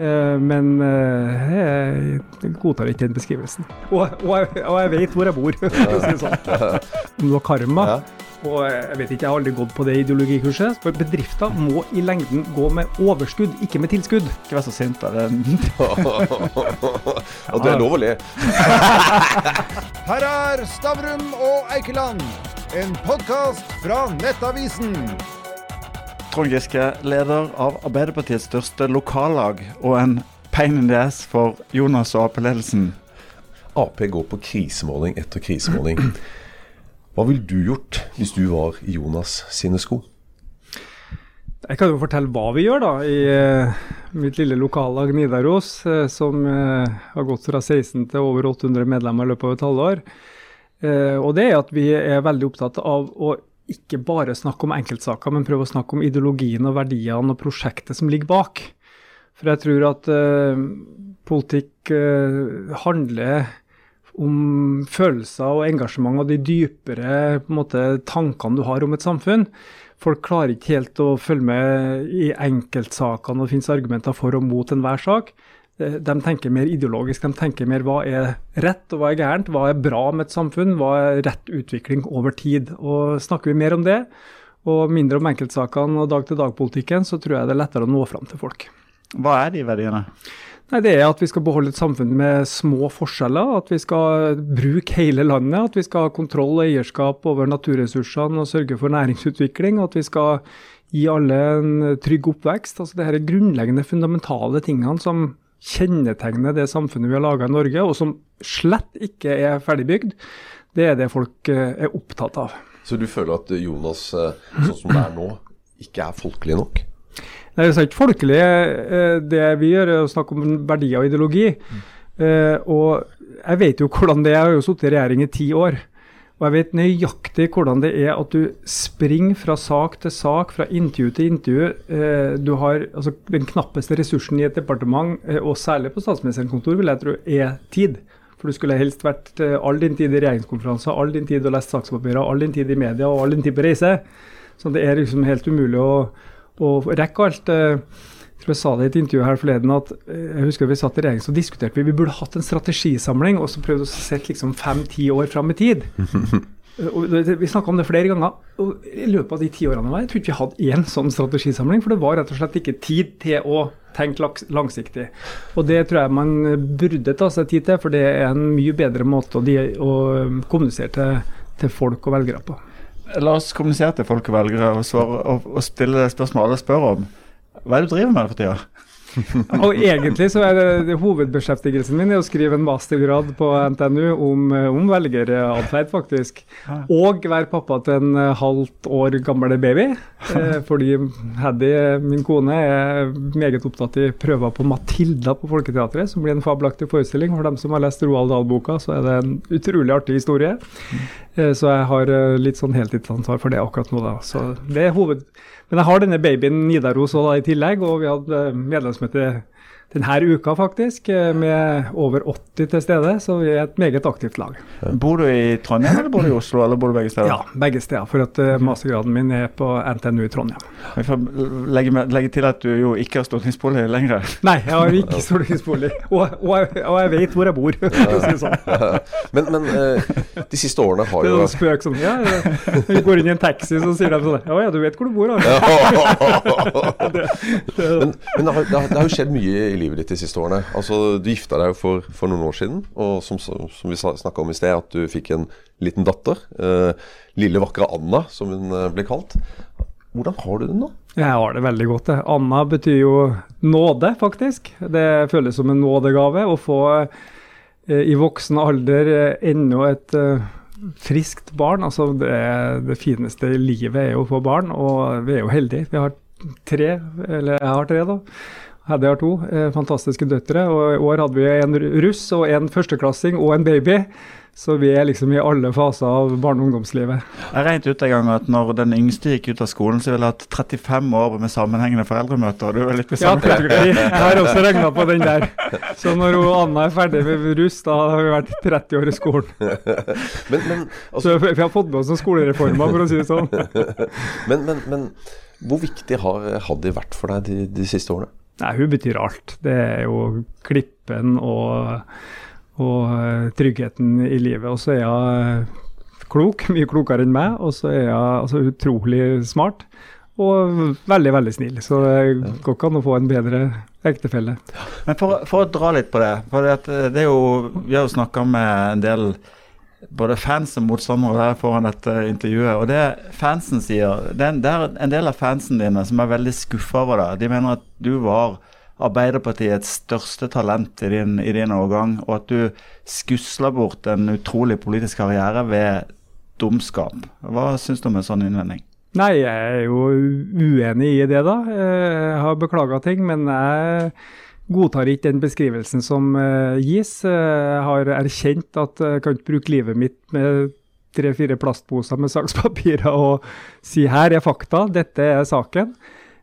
Eh, men eh, jeg godtar ikke den beskrivelsen. Og, og, jeg, og jeg vet hvor jeg bor, for å si det sånn. Om du har karma. Ja. Og jeg vet ikke, jeg har aldri gått på det ideologikurset. For bedrifter må i lengden gå med overskudd, ikke med tilskudd. Ikke vær så sint. da. Det Og det er lov å le. Her er Stavrum og Eikeland, en podkast fra Nettavisen. Trond Giske, leder av Arbeiderpartiets største lokallag, og en pain in the ass for Jonas og Ap-ledelsen. Ap går på krisemåling etter krisemåling. Hva ville du gjort hvis du var i Jonas sine sko? Jeg kan jo fortelle hva vi gjør da, i eh, mitt lille lokallag Nidaros, eh, som eh, har gått fra 16 til over 800 medlemmer i løpet av et halvår. Eh, og det er at vi er veldig opptatt av å ikke bare snakke om enkeltsaker, men prøve å snakke om ideologien og verdiene og prosjektet som ligger bak. For jeg tror at uh, politikk uh, handler om følelser og engasjement og de dypere måte, tankene du har om et samfunn. Folk klarer ikke helt å følge med i enkeltsakene, og det finnes argumenter for og mot enhver sak. Eh, De tenker mer ideologisk. De tenker mer hva er rett og hva er gærent. Hva er bra med et samfunn, hva er rett utvikling over tid. Og Snakker vi mer om det, og mindre om enkeltsakene og dag-til-dag-politikken, så tror jeg det er lettere å nå fram til folk. Hva er de verdiene? Nei, Det er at vi skal beholde et samfunn med små forskjeller, at vi skal bruke hele landet, at vi skal ha kontroll og eierskap over naturressursene og sørge for næringsutvikling, at vi skal gi alle en trygg oppvekst. Altså Det her er grunnleggende, fundamentale tingene som kjennetegner det samfunnet vi har laga i Norge, og som slett ikke er ferdigbygd. Det er det folk eh, er opptatt av. Så du føler at Jonas, eh, sånn som det er nå, ikke er folkelig nok? Nei, Det er ikke folkelig. eh, Det vi gjør, er å snakke om verdier og ideologi. Mm. Og jeg vet jo hvordan det er. Jeg har jo sittet i regjering i ti år. Og jeg vet nøyaktig hvordan det er at du springer fra sak til sak, fra intervju til intervju. Eh, Du har altså, Den knappeste ressursen i et departement, eh, og særlig på statsministerens kontor, vil jeg tro er tid. For du skulle helst vært eh, all din tid i regjeringskonferanser, all din tid å lese sakspapirer, all din tid i media og all din tid på reise. Så det er liksom helt umulig å, å rekke alt. Jeg tror jeg sa det i et intervju her forleden at eh, jeg husker vi satt i regjering så diskuterte vi vi burde hatt en strategisamling og så prøvde å sette liksom fem-ti år fram i tid. Og Vi snakka om det flere ganger. og I løpet av de ti årene var, jeg tror ikke vi hadde én sånn strategisamling. For det var rett og slett ikke tid til å tenke langsiktig. Og det tror jeg man burde ta seg tid til, for det er en mye bedre måte å, de, å kommunisere til, til folk og velgere på. La oss kommunisere til folk og velgere og, svare, og, og stille spørsmål alle spør om. Hva er det du driver med for tida? Og egentlig så er det, det hovedbeskjeftigelsen min er å skrive en mastergrad på NTNU om, eh, om velgeratferd, faktisk. Og være pappa til en eh, halvt år gammel baby. Eh, fordi Heddy, min kone, er meget opptatt i prøver på Matilda på Folketeatret, som blir en fabelaktig forestilling. For dem som har lest Roald Dahl-boka, så er det en utrolig artig historie. Eh, så jeg har litt sånn heltidsansvar for det akkurat nå, da. Så det er hoved... Men jeg har denne babyen Nidaros også i tillegg, og vi hadde medlemsmøte denne uka faktisk, eh, med over 80 til stede, så vi er et meget aktivt lag. Bor du i Trondheim eller bor du i Oslo, eller bor du begge steder? Ja, begge steder, for at eh, mastergraden min er på NTNU i Trondheim. Vi får legge, med, legge til at du jo ikke har stortingsbolig lenger. Nei, jeg har ikke stortingsbolig, og, og, jeg- og jeg vet hvor jeg bor, for å si det sånn. Men, men eh, de siste årene har Det er jo en spøk som ja. Vi går inn i en taxi, så sier de sånn Ja ja, du vet hvor du bor, da. Det, det, Men, men det, har, det, har, det har jo skjedd mye i livet ditt de siste årene. Altså, Du gifta deg jo for, for noen år siden, og som, som vi snakka om i sted, at du fikk en liten datter. Eh, lille, vakre Anna, som hun eh, ble kalt. Hvordan har du det nå? Jeg har det veldig godt. Anna betyr jo nåde, faktisk. Det føles som en nådegave å få eh, i voksen alder eh, ennå et eh, friskt barn. Altså det, det fineste i livet er jo å få barn, og vi er jo heldige. Vi har tre, eller jeg har tre, da. Heddy har to eh, fantastiske døtre. og I år hadde vi en russ og en førsteklassing og en baby. Så vi er liksom i alle faser av barne- og ungdomslivet. Jeg regnet ut en gang at når den yngste gikk ut av skolen, så ville jeg hatt 35 år med sammenhengende foreldremøter. Du er litt Ja, jeg har også regna på den der. Så når hun Anna er ferdig med russ, da har vi vært 30 år i skolen. Men, men, altså, Så vi har fått med oss noen skolereformer, for å si det sånn. men, men, men hvor viktig har det vært for deg de, de siste årene? Nei, hun betyr alt. Det er jo klippen og, og eh, tryggheten i livet. Og så er hun klok, mye klokere enn meg, og så er hun altså, utrolig smart. Og veldig, veldig snill. Så det går ikke an å få en bedre ektefelle. Men for, for, å dra litt på det. for det er jo, Vi har jo snakka med en del både fans og motstandere foran dette intervjuet. Og det fansen sier Det er, en del av fansen dine som er veldig skuffa over det. De mener at du var Arbeiderpartiets største talent i din, i din årgang, og at du skusla bort en utrolig politisk karriere ved dumskap. Hva syns du om en sånn innvending? Nei, jeg er jo uenig i det, da. Jeg har beklaga ting, men jeg godtar ikke den beskrivelsen som uh, gis. Eh, jeg har erkjent at jeg kan ikke bruke livet mitt med tre-fire plastposer med sakspapirer og si her er fakta, dette er saken.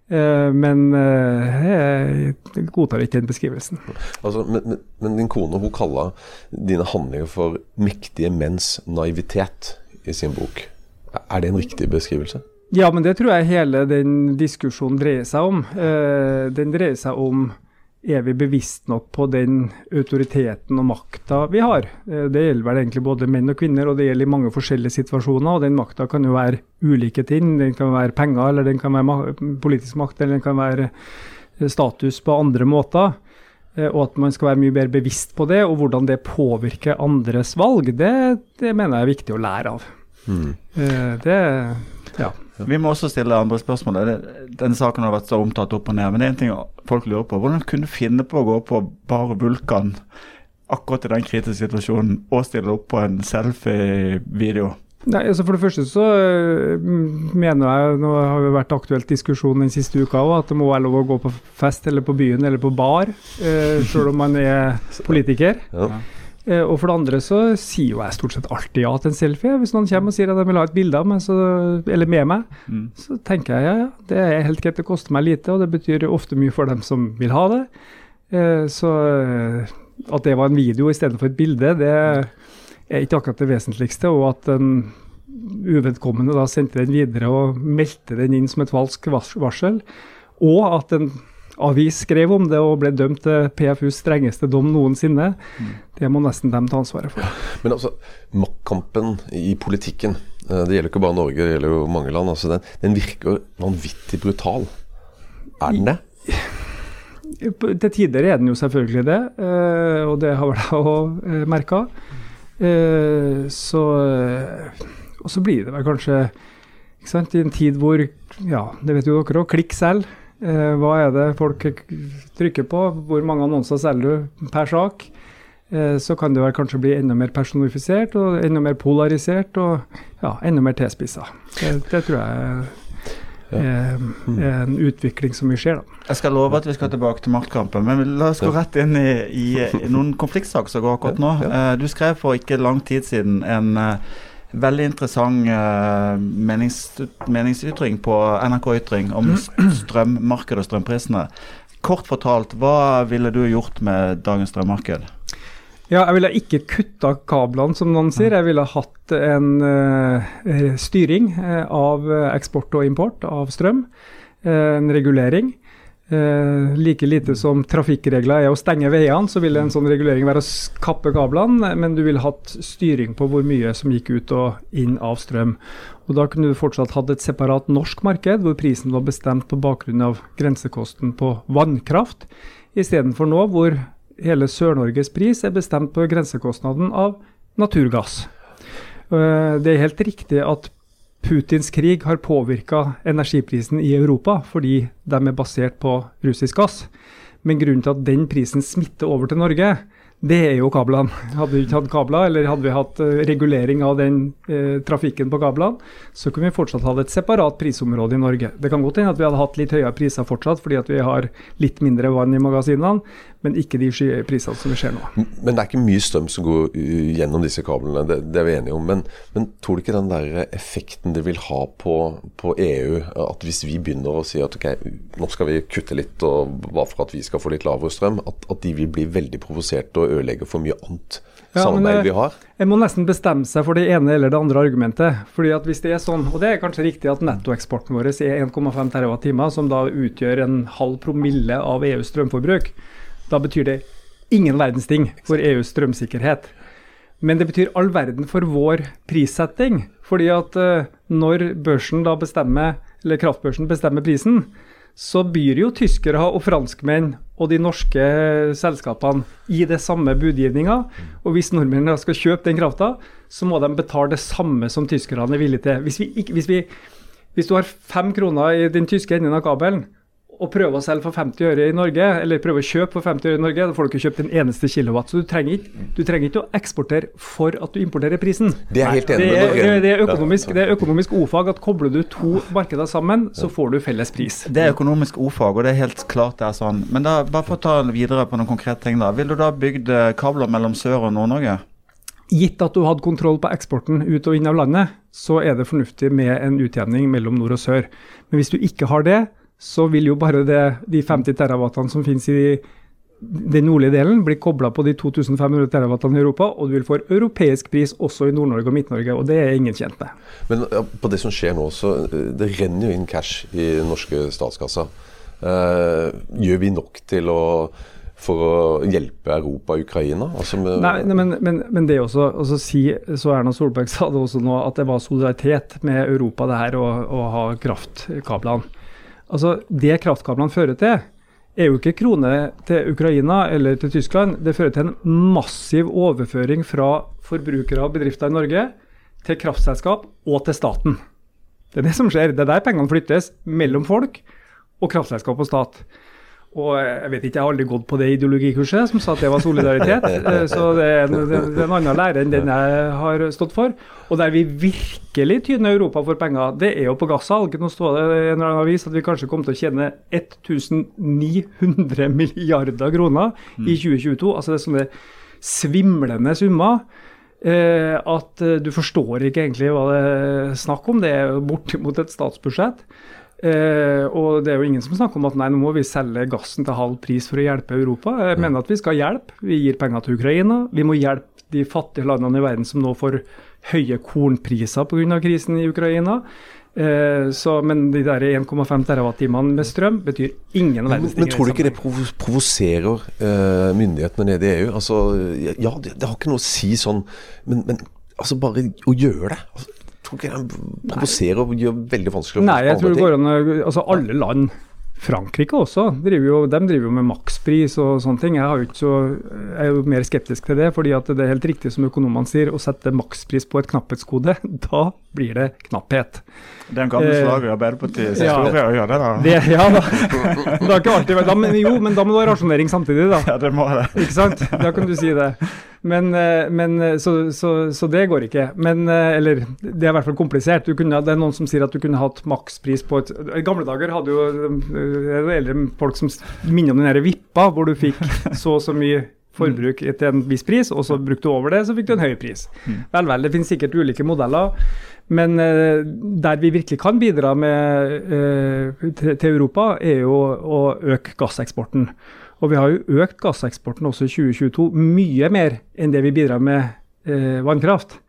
Men jeg godtar ikke den beskrivelsen. Altså, men, men, men, din kone hun kaller dine handlinger for mektige menns naivitet i sin bok. Er det en riktig beskrivelse? Ja, men det tror jeg hele den diskusjonen dreier seg om. den dreier seg om er vi bevisst nok på den autoriteten og makta vi har? Eh, det gjelder vel egentlig både menn og kvinner, og det gjelder i mange forskjellige situasjoner. og Den makta kan jo være ulike ting. Den kan være penger, eller den kan være politisk makt, eller den kan være eh, status på andre måter. Eh, og at man skal være mye mer bevisst på det, og hvordan det påvirker andres valg, det, det mener jeg er viktig å lære av. Mm. Det, ja. Vi må også stille andre spørsmål. Denne saken har vært så omtatt opp og ned. Men det er en ting folk lurer på. Hvordan kunne du finne på å gå på bare Vulkan akkurat i den kritiske situasjonen og stille opp på en selfie-video? Nei, altså For det første så uh, mener jeg, nå har det vært aktuelt diskusjon den siste uka òg, at det må være lov å gå på fest eller på byen eller på bar, eh, selv om man er politiker. Ja. Eh, og for det andre så sier jo jeg stort sett alltid ja til en selfie. Hvis noen kommer og sier at de vil ha et bilde av meg, så, eller med meg, mm. så tenker jeg ja, ja, det er helt greit, det koster meg lite, og det betyr ofte mye for dem som vil ha det. Eh, så eh, at det var en video istedenfor et bilde, det er ikke akkurat det vesentligste. Og at den uvedkommende da sendte den videre og meldte den inn som et falsk varsel, og at en avis skrev om det og ble dømt til PFUs strengeste dom noensinne. Mm. Det må nesten dem ta ansvaret for. Men altså, maktkampen i politikken, eh, det gjelder ikke bare Norge, det gjelder jo mange land. Altså, den, den virker vanvittig brutal. Er den det? Til tider er den jo selvfølgelig det, eh, og det har vel jeg òg merka. Så Og så blir det vel kanskje sant, i en tid hvor, ja, det vet jo dere òg, klikk selv. Eh, hva er det folk trykker på? Hvor mange annonser selger du per sak? Eh, så kan det vel kanskje bli enda mer personifisert og enda mer polarisert og ja, enda mer tilspissa. Det, det, tror jeg er, er, en utvikling som vi ser. da. Jeg skal love at vi skal tilbake til maktkampen, men la oss gå rett inn i, i, noen konfliktsaker som går akkurat nå. Eh, du skrev for ikke lang tid siden en veldig interessant uh, menings, meningsytring på NRK Ytring om strømmarkedet og strømprisene. Kort fortalt, hva ville du gjort med dagens strømmarked? Ja, jeg ville ikke kutta kablene, som noen sier. Jeg ville hatt en uh, styring uh, av eksport og import av strøm. en regulering. Eh, like lite som trafikkregler er å stenge veiene, så vil en sånn regulering være å kappe kablene, men du ville hatt styring på hvor mye som gikk ut og inn av strøm. Og Da kunne du fortsatt hatt et separat norsk marked, hvor prisen var bestemt på bakgrunn av grensekosten på vannkraft, istedenfor nå hvor hele Sør-Norges pris er bestemt på grensekostnaden av naturgass. Eh, det er helt riktig at Putins krig har påvirka energiprisen i Europa fordi de er basert på russisk gass. Men grunnen til at den prisen smitter over til Norge, det er jo kablene. Hadde vi ikke hatt kabler, eller hadde vi hatt uh, regulering av den eh, trafikken på kablene, så kunne vi fortsatt hatt et separat prisområde i Norge. Det kan godt hende at vi hadde hatt litt høyere priser fortsatt, fordi at vi har litt mindre vann i magasinene, men ikke de prisene som vi ser nå. Men det er ikke mye strøm som går gjennom disse kablene, det, det er vi enige om. Men, men, tror du ikke den der effekten det vil ha på, på, EU, at hvis vi begynner å si at ok, nå skal vi kutte litt og bare for at vi skal få litt lavere strøm, at, at de vil bli veldig provosert og ødelegge for mye annet Ja, samarbeid det- vi har. En må nesten bestemme seg for det ene eller det andre argumentet. fordi at hvis det er sånn, Og det er kanskje riktig at nettoeksporten vår er 1,5 TWh, som da utgjør en halv promille av EUs strømforbruk. Da betyr det ingen verdens ting for EUs strømsikkerhet. Men det betyr all verden for vår prissetting. Fordi at eh, når børsen da bestemmer, eller kraftbørsen bestemmer prisen, så byr jo tyskere og franskmenn og de norske selskapene i det samme budgivninga. Og hvis nordmennene skal kjøpe den krafta, så må de betale det samme som tyskerne er villige til. Hvis, vi hvis, vi, hvis du har fem kroner i den tyske enden av kabelen, og prøve å selge for 50 øre i Norge, eller prøve å kjøpe for 50 øre i Norge, da får du ikke kjøpt en eneste kilowatt. Så du trenger ikke, du trenger ikke å eksportere for at du importerer prisen. Det er helt Det enig er, med det, er, det, er økonomisk, det er økonomisk ofag at kobler du to markeder sammen, så får du felles pris. Det er økonomisk ordfag, og det er helt klart det er sånn. Men da, bare for å ta videre på noen konkrete ting, da. Vil du da bygd eh, kabler mellom Sør- og Nord-Norge? Gitt at du hadde kontroll på eksporten ut og inn av landet, så er det fornuftig med en utjevning mellom nord og sør. Men hvis du ikke har det, så vil jo bare det, de 50 terawattene som finnes i den nordlige delen, bli kobla på de 2500 terawattene i Europa, og du vil få europeisk pris også i Nord-Norge og Midt-Norge, og det er ingen tjent med. Men ja, på det som skjer nå, så eh, det renner jo inn cash i den norske statskassa. Eh, gjør vi nok til å for å hjelpe Europa og Ukraina? Altså Nei, nei, men, men, men det også, også si, så Erna Solberg sa det også nå, at det var solidaritet med Europa det her å ha kraftkablene. Altså, Det kraftkablene fører til, er jo ikke kroner til Ukraina eller til Tyskland. Det fører til en massiv overføring fra forbrukere og bedrifter i Norge til kraftselskap og til staten. Det er det som skjer. Det er der pengene flyttes mellom folk og kraftselskap og stat. Og jeg vet ikke, jeg har aldri gått på det ideologikurset som sa at det var solidaritet. Eh, Så det er, en, det er en annen lære enn den jeg har stått for. Og der vi virkelig tyner Europa for penger, det er jo på gassalg. Nå står det i en eller annen avis at vi kanskje kommer til å tjene 1900 milliarder kroner i 2022. Altså det er sånne svimlende summer. Eh, at eh, du forstår ikke egentlig hva det er snakk om. Det er bortimot et statsbudsjett. Eh, og det er jo ingen som snakker om at nei, nå må vi selge gassen til halv pris for å hjelpe Europa. Jeg mener at vi skal hjelpe. Vi gir penger til Ukraina. Vi må hjelpe de fattige landene i verden som nå får høye kornpriser pga. krisen i Ukraina. Eh, så, men de der 1,5 TWh med strøm betyr ingen men, verdens ting. men tror du ikke det provoserer eh, myndighetene nede i EU? Altså, ja, det, det har ikke noe å si sånn, men, men altså bare å gjøre det altså, Tror ikke det provoserer og gjør veldig vanskelig å Nei, jeg tror det går an Altså alle land Frankrike også, driver jo, de driver jo med makspris og sånne ting. Jeg, så, jeg er jo mer skeptisk til det, fordi at det er helt riktig som økonomene sier, å sette makspris på et knapphetskode, da blir det knapphet. Det er en gammel Eh, slag i Arbeiderpartiets ja. historie å gjøre det, da. Det, ja da. Det har ikke alltid vært da, men, Jo, men da må du ha rasjonering samtidig, da. Ja, det må det. Ikke sant? Da kan du si det. Men, eh, men eh, så, så, så det går ikke. Men, eller det er i hvert fall komplisert. Du kunne, det er noen som sier at du kunne hatt makspris på et I gamle dager hadde jo eldre folk som minner om den der vippa, hvor du fikk så og så mye forbruk til en viss pris, og så brukte du over det, så fikk du en høy pris. Vel, vel, det finnes sikkert ulike modeller. Men eh, der vi virkelig kan bidra med, eh, til, til Europa, er jo å øke gasseksporten. Og vi har jo økt gasseksporten også i 2022 mye mer enn det vi bidrar med eh, vannkraft.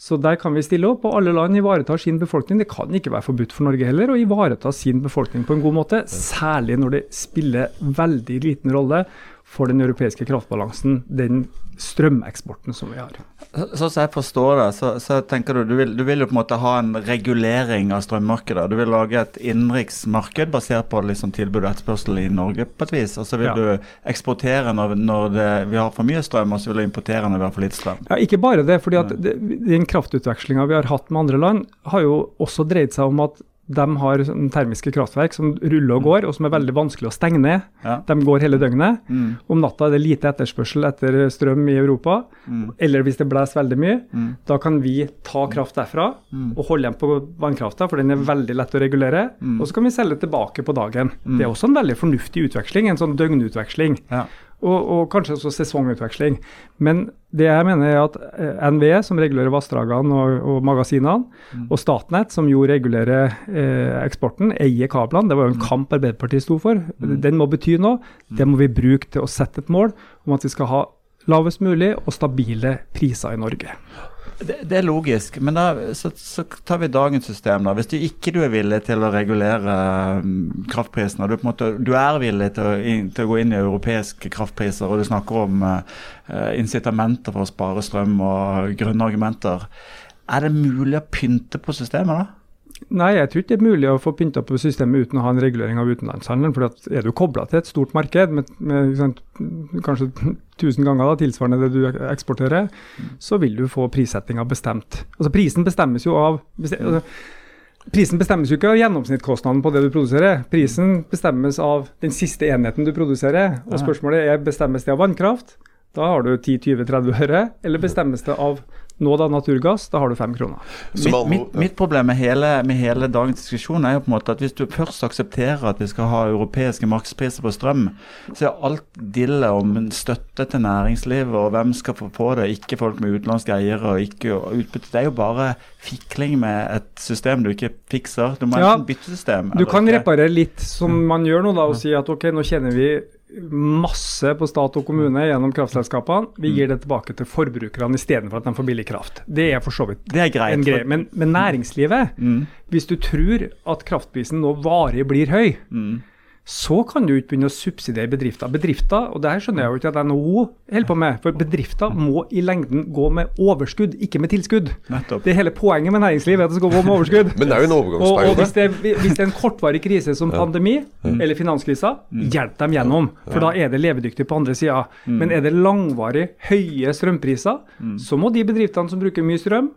Så der kan vi stille opp, og alle land ivaretar sin befolkning. Det kan ikke være forbudt for Norge heller å ivareta sin befolkning på en god måte, særlig når det spiller veldig liten rolle for den europeiske kraftbalansen, den strømeksporten som vi har. Sånn som jeg forstår det, så, så tenker du du vil, du vil jo på en måte ha en regulering av strømmarkedet. Du vil lage et innenriksmarked basert på liksom tilbud og etterspørsel i Norge på et vis. Og så vil Ja. du eksportere når, når det, vi har for mye strøm, og så vil du importere når vi har for lite strøm. Ja, Ikke bare det. fordi at det, Den kraftutvekslinga vi har hatt med andre land, har jo også dreid seg om at de har sånne termiske kraftverk som ruller og går, og som er veldig vanskelig å stenge ned. Ja. De går hele døgnet. Mm. Om natta er det lite etterspørsel etter strøm i Europa, Mm. eller hvis det blåser veldig mye. Mm. Da kan vi ta kraft derfra Mm. og holde igjen på vannkrafta, for den er veldig lett å regulere. Mm. Og så kan vi selge tilbake på dagen. Mm. Det er også en veldig fornuftig utveksling, en sånn døgnutveksling. Ja. Og, og kanskje også sesongutveksling. Men det jeg mener er at eh, NVE, som regulerer vassdragene og, og magasinene, Mm. og Statnett, som jo regulerer eh, eksporten, eier kablene. Det var jo en kamp Arbeiderpartiet sto for. Mm. Den må bety noe. Det må vi bruke til å sette et mål om at vi skal ha lavest mulig og stabile priser i Norge. Det, det, er logisk, men da så, så, tar vi dagens system. da. Hvis du ikke du er villig til å regulere kraftprisene, kraftprisen, og du, du er villig til å, in, til å, gå inn i europeiske kraftpriser, og du snakker om uh, incitamenter for å spare strøm og grønne argumenter, er det mulig å pynte på systemet da? Nei, jeg tror ikke det er mulig å få pynta på systemet uten å ha en regulering av utenlandshandelen. for Er du kobla til et stort marked med, med sant, kanskje 1000 ganger da, tilsvarende det du eksporterer, så vil du få prissettinga bestemt. Altså Prisen bestemmes jo av altså, Prisen bestemmes jo ikke av gjennomsnittskostnaden på det du produserer. Prisen bestemmes av den siste enheten du produserer. Og spørsmålet er bestemmes det av vannkraft, da har du 10-20-30 øre, eller bestemmes det av nå da naturgass, da har du fem kroner. Mitt, mitt, mitt, problem med hele, med hele, dagens diskusjon er jo på en måte at hvis du først aksepterer at vi skal ha europeiske markedspriser på strøm, så er alt dillet om støtte til næringslivet og hvem skal få på det, ikke folk med utenlandske eiere og ikke utbytte. Det er jo bare fikling med et system du ikke fikser. Du må ja, enten bytte system. Du kan ikke. reparere litt som man gjør nå, da, og si at ok, nå kjenner vi masse på stat og kommune gjennom kraftselskapene. Vi gir det tilbake til forbrukerne istedenfor at de får billig kraft. Det er for så vidt det er greit, en greie. Men, men næringslivet, mm. hvis du tror at kraftprisen nå varig blir høy, mm så kan du ikke begynne å subsidiere bedrifter. Bedrifter, og det her skjønner jeg jo ikke at NHO holder på med, for bedrifter må i lengden gå med overskudd, ikke med tilskudd. Nettopp. Det er hele poenget med næringslivet, at det skal gå med overskudd. Men det er jo en overgangsperiode. Og, og hvis, det, hvis, det, er en kortvarig krise som pandemi ja. eller finanskrisa, mm. hjelp dem gjennom. For da er det levedyktig på andre sida. Mm. Men er det langvarig høye strømpriser, mm. så må de bedriftene som bruker mye strøm,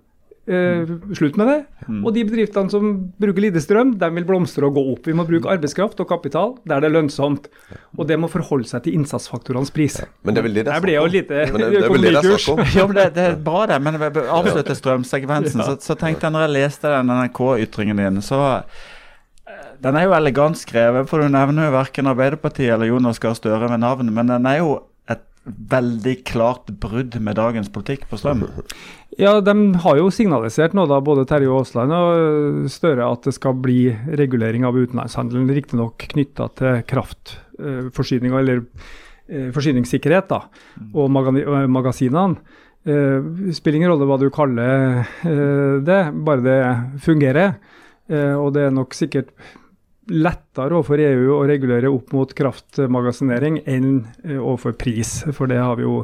Uh, slutt med det. Mm. Og de bedriftene som bruker lite strøm, de vil blomstre og gå opp. Vi må bruke arbeidskraft og kapital der det er lønnsomt. Og det må forholde seg til innsatsfaktorenes pris. Ja. Men det er vel det det er snakk om. Men det, det det om. ja, men det, det, er bra, det. Men avslutte strømsekvensen, så, så tenkte jeg når jeg leste den NRK-ytringen din, så eh, den er jo elegant skrevet, for du nevner jo verken Arbeiderpartiet eller Jonas Gahr Støre ved navn, men den er jo veldig klart brudd med dagens politikk på strøm? Ja, De har jo signalisert nå, da, både Terje Aasland og Støre, at det skal bli regulering av utenlandshandelen. Riktignok knytta til kraftforsyning, eller eh, forsyningssikkerhet da, og magasinene. Det spiller ingen rolle hva du kaller det, bare det fungerer. Og det er nok sikkert lettere overfor EU å regulere opp mot kraftmagasinering enn eh, overfor pris. For det har vi jo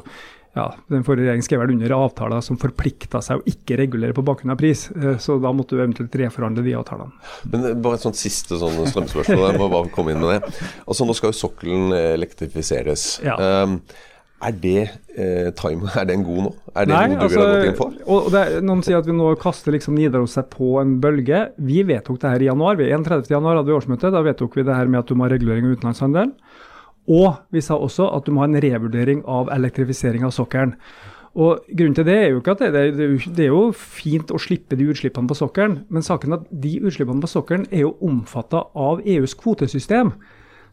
ja, Den forrige regjeringen skrev vel under avtaler som forplikta seg å ikke regulere på bakgrunn av pris. Eh, så da måtte du eventuelt reforhandle de avtalene. Men eh, bare et sånt siste sånn strømspørsmål. Jeg må bare komme inn med det. Altså Nå skal jo sokkelen elektrifiseres. Ja. Um, er det, eh, time, er den god nå? Er det Nei, noe du altså, vil ha gått inn for? Og det, noen sier at vi nå kaster liksom Nidaros seg på en bølge. Vi vedtok det her i januar. Vi, 31. januar hadde vi årsmøte. Da vedtok vi det her med at du må ha regulering av utenlandshandelen. Og vi sa også at du må ha en revurdering av elektrifisering av sokkelen. Og Grunnen til det er jo ikke at det, det, det, er jo fint å slippe de utslippene på sokkelen, men saken er at de utslippene på sokkelen er jo omfatta av EUs kvotesystem.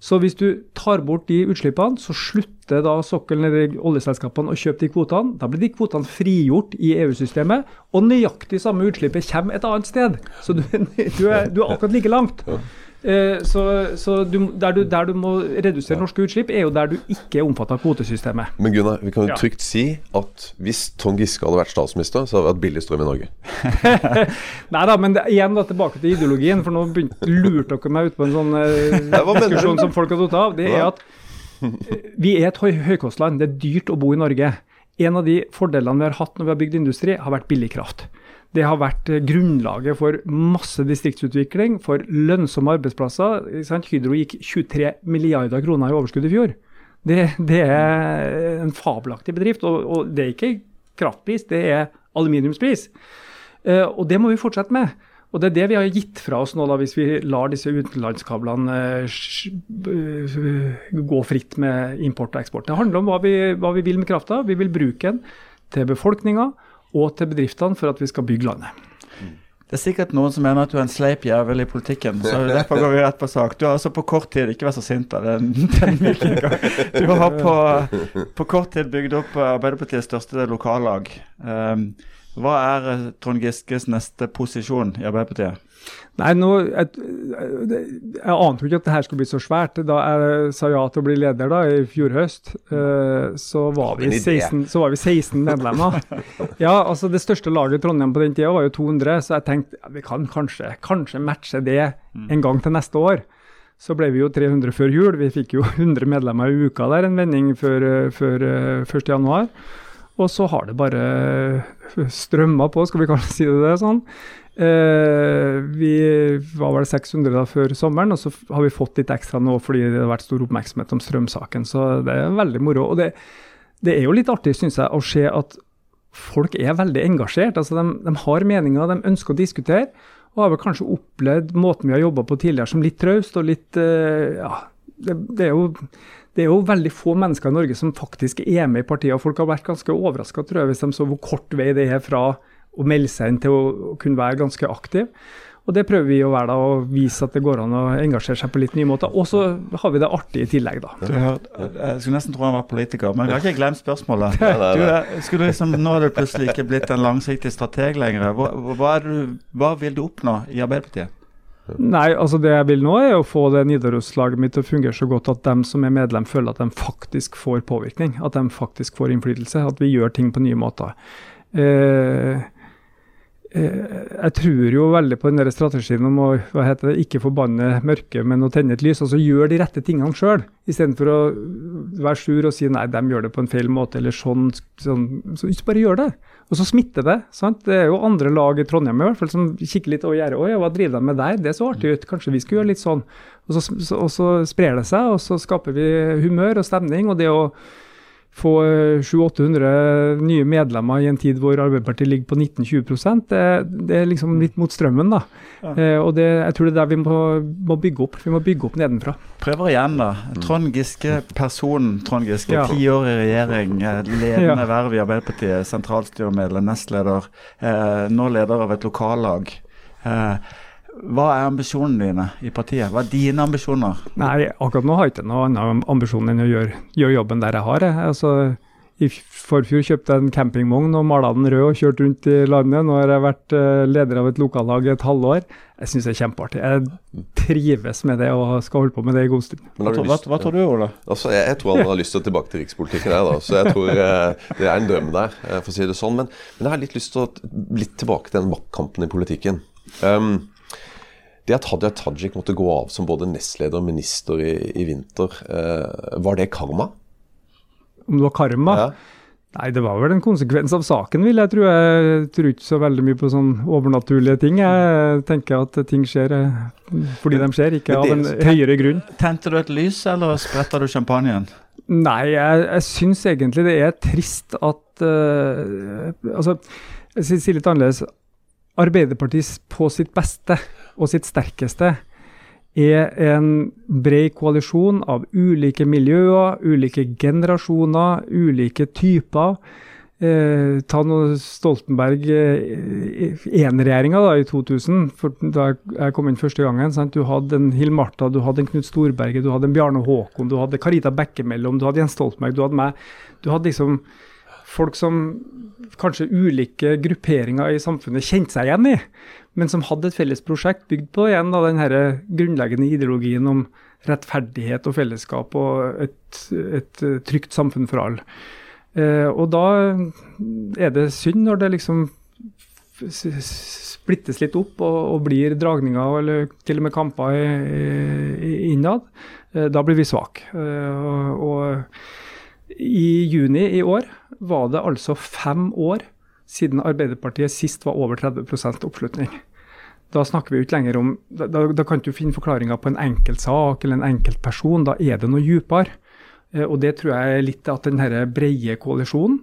Så hvis du tar bort de utslippene, så slutter da sokkelen eller oljeselskapene å kjøpe de kvotene. Da blir de kvotene frigjort i EU-systemet, og nøyaktig samme utslippet kommer et annet sted. Så du, du, er, du er akkurat like langt. Eh, så, så du, der, du, der, du, må redusere norske utslipp, er jo der du ikke er omfattet av kvotesystemet. Men Gunnar, vi kan jo trygt si at hvis Trond Giske hadde vært statsminister, så hadde vi hatt billig strøm i Norge. Nei da, men det, igjen da tilbake til ideologien, for nå lurte dere meg ut på en sånn eh, diskusjon som folk har tatt av. Det er at eh, vi er et høy, høykostland. Det er dyrt å bo i Norge. En av de fordelene vi har hatt når vi har bygd industri, har vært billig kraft. Det har vært eh, grunnlaget for masse distriktsutvikling, for lønnsomme arbeidsplasser. Hydro gikk 23 milliarder kroner i overskudd i fjor. Det, det er en fabelaktig bedrift. Og, og, det er ikke kraftpris, det er aluminiumspris. Uh, og det må vi fortsette med. Og Det er det vi har gitt fra oss nå, da, hvis vi lar disse utenlandskablene uh, gå fritt med import og eksport. Det handler om hva vi, hva vi vil med krafta. Vi vil bruke den til befolkninga og til bedriftene for at vi skal bygge landet. Det er sikkert noen som mener at du er en sleip jævel i politikken. så Derfor går vi rett på sak. Du har altså på kort tid Ikke vært så sint, av Den, den du har på, på, kort tid bygd opp Arbeiderpartiets største lokallag. Um, hva er Trond Giskes neste posisjon i Arbeiderpartiet? Nei, nå, jeg, jeg ante jo ikke at det her skulle bli så svært. Da jeg sa ja til å bli leder da, i fjor høst, uh, så, var vi 16, så var vi 16 medlemmer. ja, altså Det største laget i Trondheim på den tida var jo 200, så jeg tenkte ja, vi kan kanskje, kanskje matche det en gang til neste år. Så ble vi jo 300 før jul. Vi fikk jo 100 medlemmer i uka der, en vending før, før 1.1. Og så har det bare strømma på, skal vi kanskje si det sånn. Eh, vi var vel 600 da før sommeren, og så har vi fått litt ekstra nå fordi det har vært stor oppmerksomhet om strømsaken. Så det er veldig moro. Og det, det er jo litt artig, syns jeg, å se at folk er veldig engasjert. Altså de, de har meninger, de ønsker å diskutere. Og har vel kanskje opplevd måten vi har jobba på tidligere som litt traust og litt uh, Ja, det, det, er jo, det, er jo veldig få mennesker i Norge som faktisk er med i partiet. og Folk har vært ganske overraska, tror jeg, hvis de så hvor kort vei det er fra å melde seg inn til å, å kunne være ganske aktiv. Og Det prøver vi å være da, og vise at det går an å engasjere seg på litt nye måter. Og så har vi det artig i tillegg, da. Du, jeg skulle nesten tro han var politiker, men jeg har ikke glemt spørsmålet. Du, skulle liksom, nå er du plutselig ikke blitt en langsiktig strateg lenger. Hva, hva, du, hva vil du oppnå i Arbeiderpartiet? Nei, altså det jeg vil nå er å få det Nidaros-laget mitt til å fungere så godt at de som er medlem føler at de faktisk får påvirkning. At de faktisk får innflytelse. At vi gjør ting på nye måter. Eh, Eh, jeg tror jo veldig på den der strategien om å hva heter det, ikke forbanne mørket, men å tenne et lys. Altså gjør de rette tingene sjøl, istedenfor å være sur og si nei, de gjør det på en feil måte, eller sånn. sånn så ikke bare gjør det. Og så smitter det. sant? Det er jo andre lag i Trondheim i hvert fall som kikker litt over gjerdet. Oi, hva driver de med der? Det så artig ut. Kanskje vi skulle gjøre litt sånn. Og så, og så sprer det seg, og så skaper vi humør og stemning. og det å få 700-800 nye medlemmer i en tid hvor Arbeiderpartiet ligger på 19-20 det, det er liksom litt mot strømmen. da. Ja. Eh, og det, Jeg tror det er der vi må, må, bygge opp. Vi må bygge opp nedenfra. Prøver igjen, da. Trond Giske, personen Trond Giske. Ja. Ti år i regjering, eh, ledende ja. verv i Arbeiderpartiet, sentralstyremedlem, nestleder. Eh, nå leder av et lokallag. Eh, hva er ambisjonene dine i partiet? Hva er dine ambisjoner? Nei, akkurat nå har jeg ikke noen annen ambisjon enn å gjøre, gjøre jobben der jeg har. Jeg. Altså, I forfjor kjøpte jeg en campingvogn og malte den rød og kjørte rundt i landet. Nå har jeg vært uh, leder av et lokallag i et halvår. Jeg syns det er kjempeartig. Jeg trives med det og skal holde på med det i god stund. Hva, hva, hva, tror du, Ola? Altså, jeg, jeg, tror han har lyst til å tilbake til rikspolitikken. Jeg, da. Så jeg tror eh, det er en drøm der, uh, for å si det sånn. Men, men, jeg har litt lyst til å litt tilbake til den maktkampen i politikken. Um, det at Hadia Tajik måtte gå av som både nestleder og minister i, i vinter, eh, var det karma? Om det var karma? Ja. Nei, det var vel en konsekvens av saken, vil jeg tro. Jeg tror ikke så veldig mye på sånn overnaturlige ting. Jeg tenker at ting skjer eh, fordi de skjer, ikke av en høyere grunn. Tente du et lys, eller spretta du champagnen? Nei, jeg, jeg syns egentlig det er trist at uh, Altså, jeg sier litt annerledes. Arbeiderpartiet på sitt beste og sitt sterkeste er en bred koalisjon av ulike miljøer, ulike generasjoner, ulike typer. Eh, ta nå Stoltenberg I-regjeringa eh, i 2000, for da jeg kom inn første gangen. Sant? Du hadde en Hill Martha, du hadde en Knut Storberget, du hadde en Bjarne Håkon, du hadde Karita Bekkemellom, du hadde Jens Stoltenberg, du hadde meg. Du hadde liksom folk som kanskje ulike grupperinger i samfunnet kjente seg igjen i, men som hadde et felles prosjekt bygd på igjen da, den grunnleggende ideologien om rettferdighet og fellesskap og et, et trygt samfunn for alle. Eh, og da er det synd når det liksom splittes litt opp og, og blir dragninger eller til og med kamper innad. Eh, da blir vi svake. Eh, og, og i juni i år var det altså fem år siden Arbeiderpartiet sist var over 30% oppslutning. Da snakker vi jo ikke lenger om Da, da kan du finne forklaringer på en enkelt sak eller en enkelt person. Da er det noe dypere. Eh, og det tror jeg er litt at denne brede koalisjonen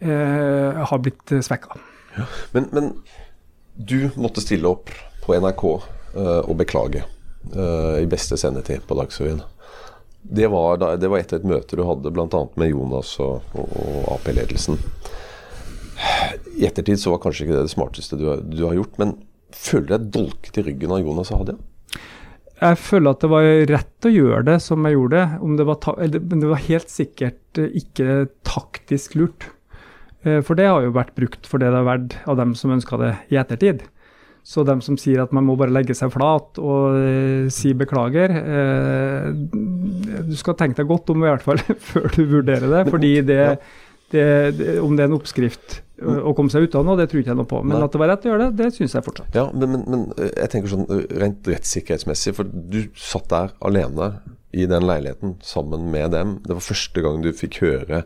eh, har blitt svekka. Ja. Men, men, du måtte stille opp på NRK eh, og beklage eh, i beste sendetid på Dagsrevyen. Det var, da, det var, etter et møte du hadde bl.a. med Jonas og, og, og Ap-ledelsen. I ettertid så var kanskje ikke det det smarteste du, du har gjort, men føler du deg dolket i ryggen av Jonas og Hadia? Jeg føler at det var rett å gjøre det som jeg gjorde det. var, men det var helt sikkert eh, ikke taktisk lurt. Eh, for det har jo vært brukt for det det har vært av dem som ønska det i ettertid. Så dem som sier at man må bare legge seg flat og uh, si beklager uh, Du skal tenke deg godt om i hvert fall før du vurderer det. fordi det, det, det, om det er en oppskrift ø, å komme seg ut av noe, det tror ikke jeg noe på. Men Nei. at det var rett å gjøre det, det syns jeg fortsatt. Ja, men, men, men eh, jeg tenker sånn eh, rent rettssikkerhetsmessig, for du satt der alene i den leiligheten sammen med dem. Det var første gang du fikk høre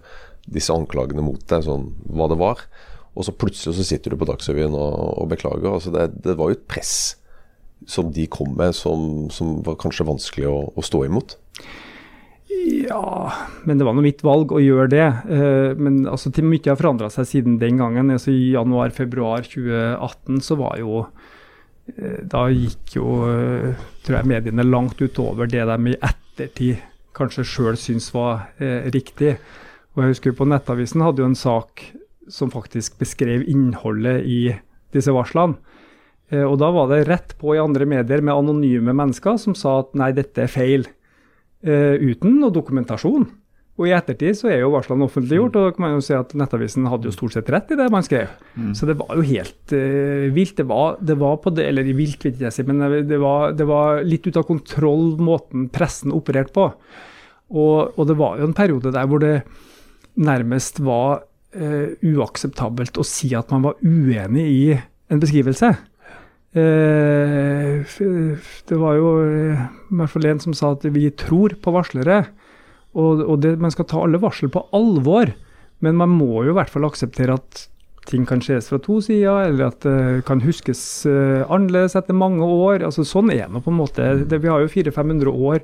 disse anklagene mot deg, sånn hva det var. Og så plutselig så sitter du på Dagsrevyen og, og beklager. Altså det, det var jo et press som de kom med, som, som var kanskje vanskelig å, å stå imot. Ja, men det var nå mitt valg å gjøre det. Eh, Men altså, til mye har forandra seg siden den gangen. Altså, I januar-februar 2018 så var jo eh, Da gikk jo eh, tror jeg mediene langt utover det de i ettertid kanskje sjøl syns var eh, riktig. Og jeg husker på Nettavisen hadde jo en sak som faktisk beskrev innholdet i disse varslene. Eh, Og da var det rett på i andre medier med anonyme mennesker som sa at nei, dette er feil eh, uten noe dokumentasjon. Og i ettertid så er jo varslene offentliggjort, og da kan man jo si at Nettavisen hadde jo stort sett rett i det man skrev. Så det var jo helt uh, vilt. Det var, det var på det, eller vilt vil jeg si, men det var, det var litt ut av kontroll måten pressen opererte på. Og, og det var jo en periode der hvor det nærmest var eh, uakseptabelt å si at man var uenig i en beskrivelse. Eh, det var jo eh, i hvert fall en som sa at vi tror på varslere. Og, og det, man skal ta alle varsel på alvor, men man må jo i hvert fall akseptere at ting kan skjes fra to sider, eller at det kan huskes annerledes etter mange år. Altså Sånn er det på en måte. Det, vi har jo 400-500 år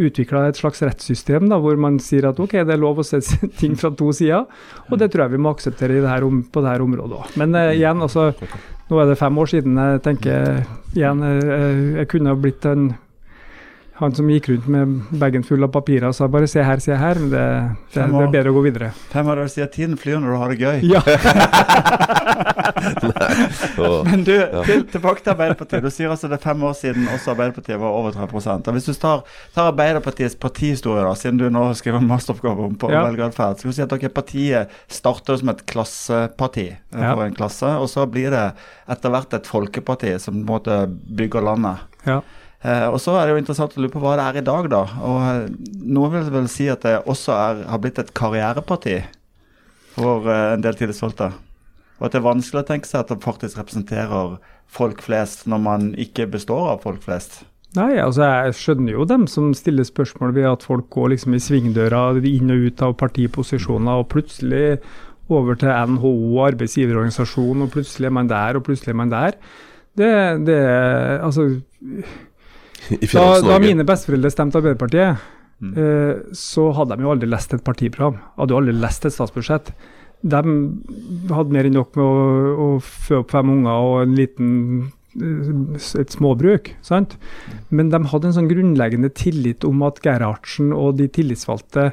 utvikla et slags rettssystem da, hvor man sier at ok, det er lov å se ting fra to sider, og det tror jeg vi må akseptere det her på dette området òg. Men uh, igjen, altså, nå er det fem år siden. Jeg tenker igjen, uh, jeg kunne ha blitt en han som gikk rundt med bagen full av papirer og sa bare se her, se her. Men det, det, det er bedre å gå videre. Fem år sier at tiden flyr når du har det gøy? Ja, Men du, til, tilbake til Arbeiderpartiet. Du sier altså det er fem år siden også Arbeiderpartiet var over 3 Og Hvis du tar, tar Arbeiderpartiets partihistorie, da, siden du nå skriver en masteroppgave om på Ja. velgeratferd, skal vi si at dere partiet starter som et klasseparti eh, Ja. for en klasse, og så blir det etter hvert et folkeparti som på en måte bygger landet. ja. Eh, og så er det jo interessant å lure på hva det er i dag, da. Og eh, noen vil vel si at det også er, har blitt et karriereparti for eh, en del tillitsvalgte. Og at det er vanskelig å tenke seg at det faktisk representerer folk flest, når man ikke består av folk flest. Nei, altså jeg skjønner jo dem som stiller spørsmål ved at folk går liksom i svingdøra inn og ut av partiposisjoner, og plutselig over til NHO, arbeidsgiverorganisasjon, og plutselig er man der, og plutselig er man der. Det, det Altså, I da, da mine besteforeldre stemte Arbeiderpartiet, eh, så hadde de jo aldri lest et partiprogram. Hadde jo aldri lest et statsbudsjett. De hadde mer enn nok med å, å fø opp fem unger og en liten eh, et småbruk. sant? Men de hadde en sånn grunnleggende tillit om at Gerhardsen og de tillitsvalgte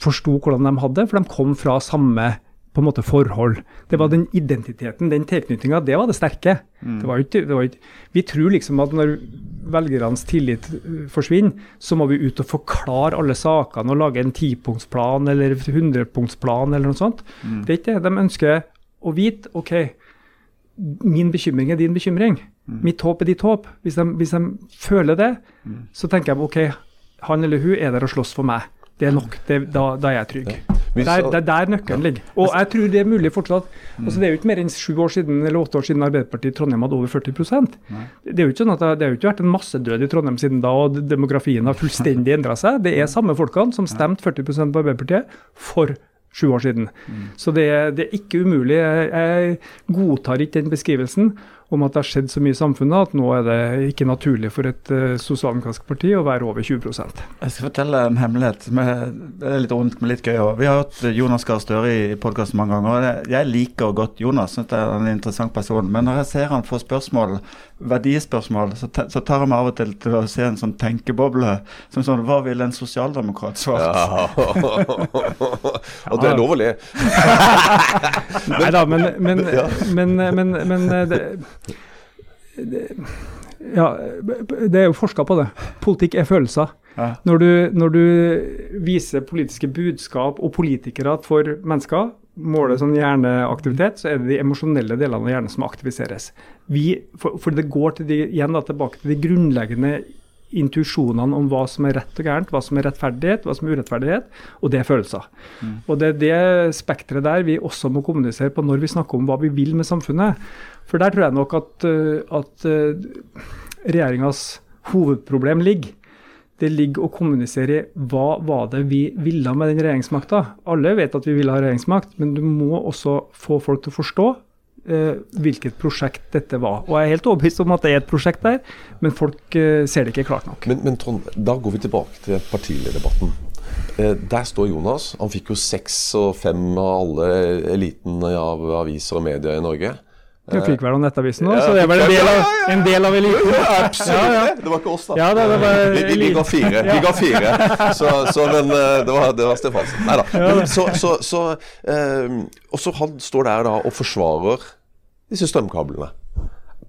forsto hvordan de hadde, for de kom fra samme på en måte forhold. Det var den identiteten, den tilknytninga, det var det sterke. Det var ikke, det var ikke, vi tror liksom at når velgernes tillit uh, forsvinner, så må vi ut og forklare alle sakene og lage en tipunktsplan eller hundrepunktsplan eller noe sånt. Det er ikke det. De ønsker å vite OK, min bekymring er din bekymring. Mitt håp er ditt håp. Hvis de, hvis de føler det, så tenker de OK, han eller hun er der og slåss for meg. Det er nok. Det, da, da er jeg trygg. Der, det er der nøkkelen ligger. Og jeg tror det er mulig fortsatt. Altså, det er jo ikke mer enn sju år siden eller åtte år siden Arbeiderpartiet i Trondheim hadde over 40% Det er jo ikke sånn at det, har ikke vært en massedød i Trondheim siden da, og demografien har fullstendig endra seg. Det er samme folkene som stemte 40% på Arbeiderpartiet for sju år siden. Så det, det er ikke umulig. Jeg godtar ikke den beskrivelsen om at det har skjedd så mye i samfunnet at nå er det ikke naturlig for et uh, sosialdemokratisk parti å være over 20% Jeg skal fortelle en hemmelighet. Som er, det er litt ondt, men litt gøy òg. Vi har hørt Jonas Gahr Støre i podkasten mange ganger. og Jeg liker godt Jonas, synes det er en interessant person. Men når jeg ser han få spørsmål, verdispørsmål, så, te, så tar jeg meg av og til til å se en sånn tenkeboble. Som sånn Hva ville en sosialdemokrat svart? Ja. Og det er lov å le. Nei da, men, men, men, men, men eh, det, Ja, det er jo forska på det. Politikk er følelser. Ja. Når du, når du viser politiske budskap og politikere for mennesker måler sånn hjerneaktivitet, så er det de emosjonelle delene av hjernen som aktiviseres. Vi, for, for det går til de, igjen da, tilbake til de grunnleggende intuisjonene om hva som er rett og gærent, hva som er rettferdighet, hva som er urettferdighet, og det er følelser. Mm. Og Det er det spekteret der vi også må kommunisere på når vi snakker om hva vi vil med samfunnet. For der tror jeg nok at, eh, at uh, regjeringas hovedproblem ligger. Det ligger å kommunisere i hva var det vi ville med den regjeringsmakta. Alle vet at vi ville ha regjeringsmakt, men du må også få folk til å forstå eh, hvilket prosjekt dette var. Og Jeg er helt overbevist om at det er et prosjekt der, men folk eh, ser det ikke klart nok. Men, men, Trond, da går vi tilbake til partilederdebatten. Eh, der står Jonas. Han fikk jo seks og fem av alle eliten av aviser og medier i Norge. Du fikk vel av Nettavisen ja. så det var en del av, en del av eliten? Ja, absolutt. Det var ikke oss, da. Ja, det, det var vi, vi, vi, ga fire. Vi ga fire. Så, så, men eh, det var, det var Stefansen. Nei da. Så, så, så um, Og så han står der da og forsvarer disse strømkablene.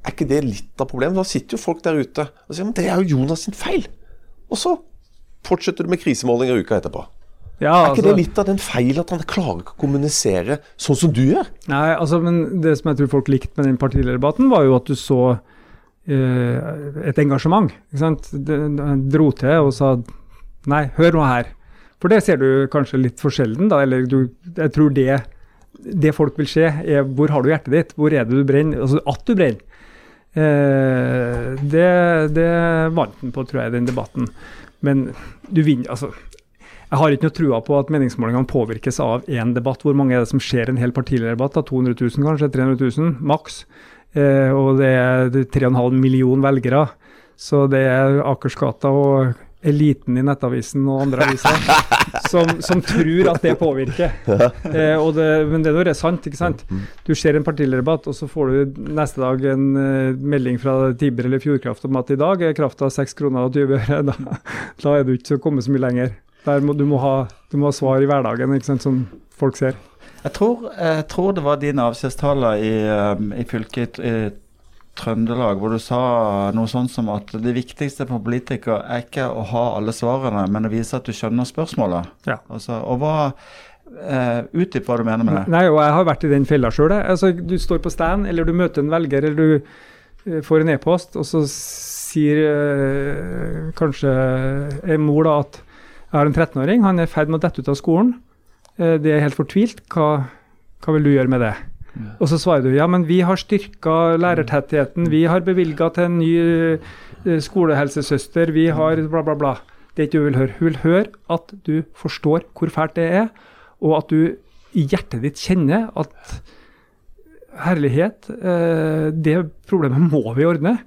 Er ikke det litt av problemet? Da sitter jo folk der ute og sier men det er jo Jonas sin feil. Og så fortsetter du med krisemålinger uka etterpå. Ja, er ikke altså, det litt av den feil at han klarer ikke å kommunisere sånn som du gjør? Nei, altså, men Det som jeg tror folk likte med den partilederdebatten, var jo at du så eh, et engasjement. ikke sant? Han dro til og sa nei, hør nå her. For det ser du kanskje litt for sjelden, da. Eller du, jeg tror det, det folk vil se, er hvor har du hjertet ditt? Hvor er det du brenner? Altså at du brenner. Eh, det, det vant han på, tror jeg, den debatten. Men du vinner altså jeg har ikke noe trua på at meningsmålingene påvirkes av én debatt. Hvor mange er det som ser en hel partilederdebatt? 200 000 kanskje? 300 000 maks? Eh, og det er 3,5 million velgere. Så det er Akersgata og eliten i Nettavisen og andre aviser som, som, tror at det påvirker. Eh, det, men det er sant, ikke sant? Du ser en partilederdebatt, og så får du neste dag en uh, melding fra Tiber eller Fjordkraft om at i dag er krafta 6 kroner og 20 øre. Da, da er du ikke kommet så mye lenger. Må, du, må ha, du, må ha, svar i hverdagen ikke sant, som folk ser. Jeg tror, jeg tror det var dine avskjedstale i, um, i fylket i Trøndelag hvor du sa noe sånt som at det viktigste for politikere er ikke å ha alle svarene, men å vise at du skjønner spørsmålet. Ja. Altså, og hva uh, Utdyp hva du mener med det. Nei, og Jeg har vært i den fella sjøl. Altså, du står på stand, eller du møter en velger, eller du uh, får en e-post, og så sier uh, kanskje en mor da at jeg har en 13-åring, han er i ferd med å dette ut av skolen. Eh, det er helt fortvilt. Hva, hva vil du gjøre med det? Ja. Og så svarer du ja, men vi har styrka lærertettheten, vi har bevilga til en ny eh, skolehelsesøster, vi har bla, bla, bla. Det er ikke hun vil høre. Hun vil høre at du forstår hvor fælt det er, og at du i hjertet ditt kjenner at herlighet, eh, det problemet må vi ordne.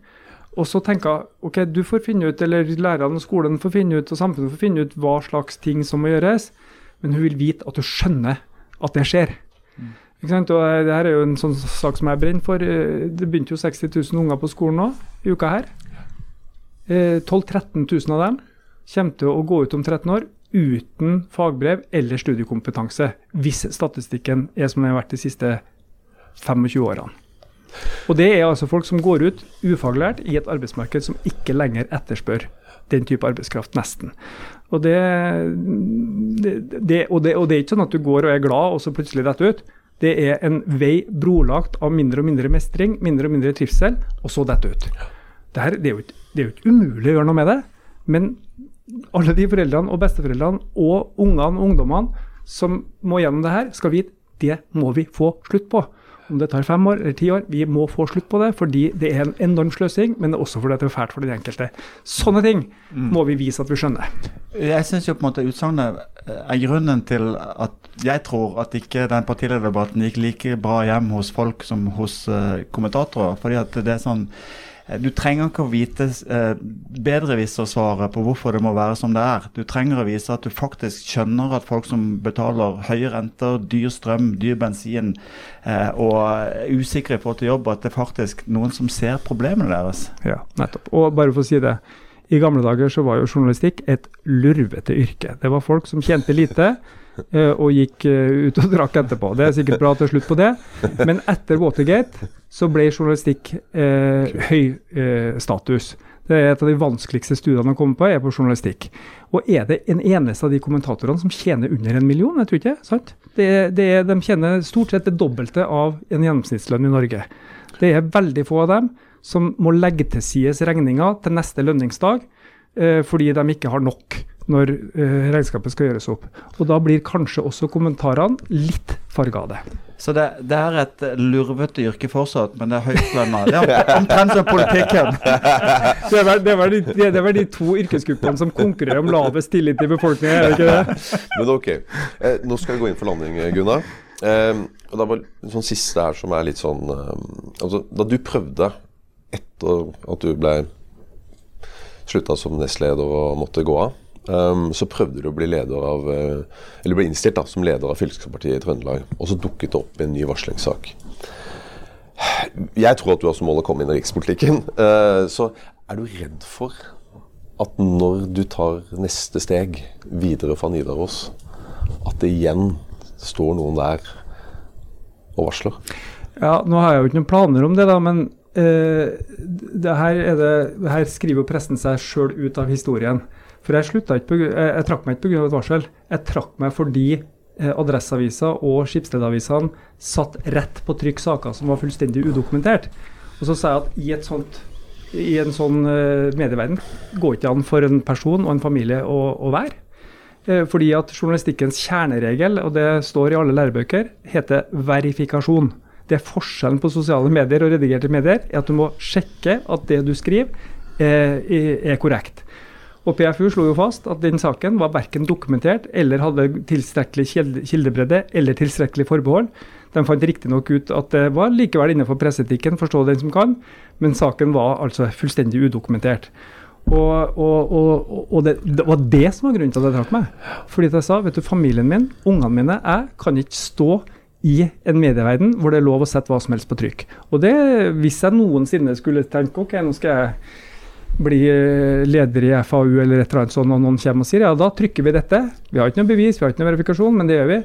Og så tenker jeg ok, du får finne ut, eller lærerne og skolen får finne ut, og samfunnet får finne ut hva slags ting som må gjøres, men hun vil vite at du skjønner at det skjer. Mm. Ikke sant? Og eh, det her er jo en sånn sak som jeg brenner for. Eh, det begynte jo 60 000 unger på skolen nå i uka her. 12 000-13 000 av dem kommer til å gå ut om 13 år uten fagbrev eller studiekompetanse, hvis statistikken er som den har vært de siste 25 årene. Og det er altså folk som går ut ufaglært i et arbeidsmarked som ikke lenger etterspør den type arbeidskraft, nesten. Og det, det, og det, og det er ikke sånn at du går og er glad, og så plutselig detter ut. Det er en vei brolagt av mindre og mindre mestring, mindre og mindre trivsel, og så detter ut. Dette, det, er jo, det er jo ikke umulig å gjøre noe med det, men alle de foreldrene og besteforeldrene og ungene og ungdommene som må gjennom det her, skal vite det må vi få slutt på. Om det tar fem år eller ti år, vi må få slutt på det. Fordi det er en enorm sløsing, men også fordi det er fælt for den enkelte. Sånne ting mm. må vi vise at vi skjønner. Jeg syns jo på en måte utsagnet er grunnen til at jeg tror at ikke den partilederdebatten gikk like bra hjem hos folk som hos uh, kommentatorer. fordi at det er sånn Eh, du trenger ikke å vite bedrevis å svare på hvorfor det må være som det er. Du trenger å vise at du faktisk skjønner at folk som betaler høye renter, dyr strøm, dyr bensin eh, og er usikre forhold til jobb, at det er faktisk noen som ser problemene deres. Ja, nettopp. Og bare for å si det. I gamle dager så var jo journalistikk et lurvete yrke. Det var folk som tjente lite. Eh, og gikk eh, ut og drakk etterpå. Det er sikkert bra er slutt på det. Men etter Watergate så ble journalistikk eh, høy eh, status. Det er et av de vanskeligste studiene å komme på, er på journalistikk. Og er det en eneste av de kommentatorene som tjener under en million? Jeg tror ikke sant? Det det de tjener stort sett det dobbelte av en gjennomsnittslønn i Norge. Det er veldig få av dem som må legge til sides regninga til neste lønningsdag eh, fordi de ikke har nok når eh, regnskapet skal gjøres opp. Og Da blir kanskje også kommentarene litt farga av det. Så det, det, er et lurvete yrke fortsatt, men det er høytlønna. Det er omtrent som politikken. Det er, vel, det, er vel de, det er vel de to yrkesgruppene som konkurrerer om lavest tillit i befolkningen, er det ikke det? Men ok, eh, nå skal vi gå inn for landing, Gunnar. Eh, og det var en sånn siste her som er litt sånn eh, altså, Da du prøvde, etter at du ble slutta som nestleder og måtte gå av Um, så prøvde du å bli leder av uh, Eller ble innstilt da, som leder av Fylkespartiet i Trøndelag. Og så dukket det opp en ny varslingssak. Jeg tror at du har som mål å komme inn i rikspolitikken. Uh, så er du redd for at når du tar neste steg videre fra Nidaros, at det igjen står noen der og varsler? Ja, Nå har jeg jo ikke noen planer om det, da, men uh, det her, det her skriver jo pressen seg sjøl ut av historien. For jeg, ikke jeg, jeg trakk meg ikke pga. et varsel. Jeg trakk meg fordi eh, Adresseavisa og Skipsstedavisene satt rett på trykk saker som var fullstendig udokumentert. Og så sa jeg at i, et sånt, i en sånn uh, medieverden går ikke an for en person og en familie å, å være. Eh, fordi at journalistikkens kjerneregel, og det står i alle lærebøker, heter verifikasjon. Det er forskjellen på sosiale medier og redigerte medier, er at du må sjekke at det du skriver, eh, er korrekt. Og PFU slo jo fast at den saken var verken dokumentert eller hadde tilstrekkelig kildebredde eller tilstrekkelig forbehold. De fant riktignok ut at det var likevel innenfor presseetikken, forstå den som kan, men saken var altså fullstendig udokumentert. Og, og, og, og det, det, var det som var grunnen til at jeg trakk meg. Fordi jeg sa vet du, familien min, ungene mine, jeg kan ikke stå i en medieverden hvor det er lov å sette hva som helst på trykk. Og det, hvis jeg noensinne skulle tenke ok, nå skal jeg bli eh, leder i FAU eller et eller annet sånt, og noen kommer og sier ja, da trykker vi dette. Vi har ikke noe bevis, vi har ikke noe verifikasjon, men det gjør vi.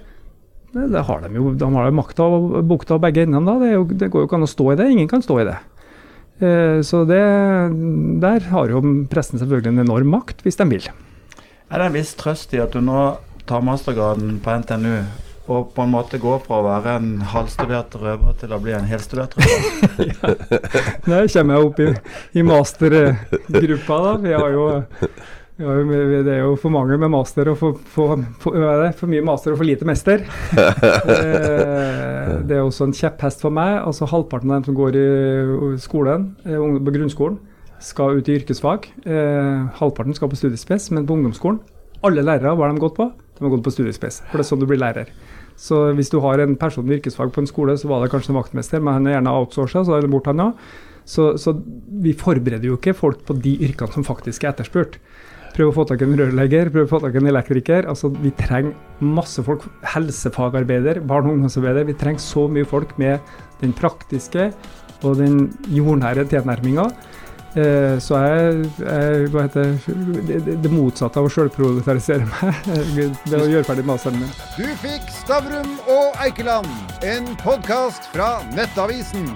Det har de jo. De har jo makta og bukta begge endene. da. Det, det, går jo ikke an å stå i det. Ingen kan stå i det. Eh, så det, der har jo pressen selvfølgelig en enorm makt, hvis de vil. Er det en viss trøst i at du nå tar mastergraden på NTNU og på en måte gå fra å være en halvstudert røver til å bli en helstudert røver. ja. Der kommer jeg opp i, i mastergruppa, da. Vi har jo, vi har jo, det er jo for mange med master og for, for, for, for mye master og for lite mester. Eh, det er også en kjepphest for meg. altså Halvparten av dem som går i skolen, eh, på grunnskolen, skal ut i yrkesfag. Eh, halvparten skal på studiespes, men på ungdomsskolen alle lærere, hva har de gått på? De har gått på studiespes. For det er sånn du blir lærer. Så hvis du har en person med yrkesfag på en skole, så var det kanskje en vaktmester, men han er gjerne outsourca, så er det bort han òg. Så, så, vi forbereder jo ikke folk på de yrkene som faktisk er etterspurt. Prøv å få tak i en rørlegger, prøv å få tak i en elektriker. Altså, vi trenger masse folk. Helsefagarbeider, barn- og ungdomsarbeider. Vi trenger så mye folk med den praktiske og den jordnære tilnærminga. Eh, så jeg, jeg hva heter det, det motsatte av å sjølprodusere meg. det å gjøre ferdig masteren min. Du fikk Stavrum og Eikeland, en podkast fra Nettavisen.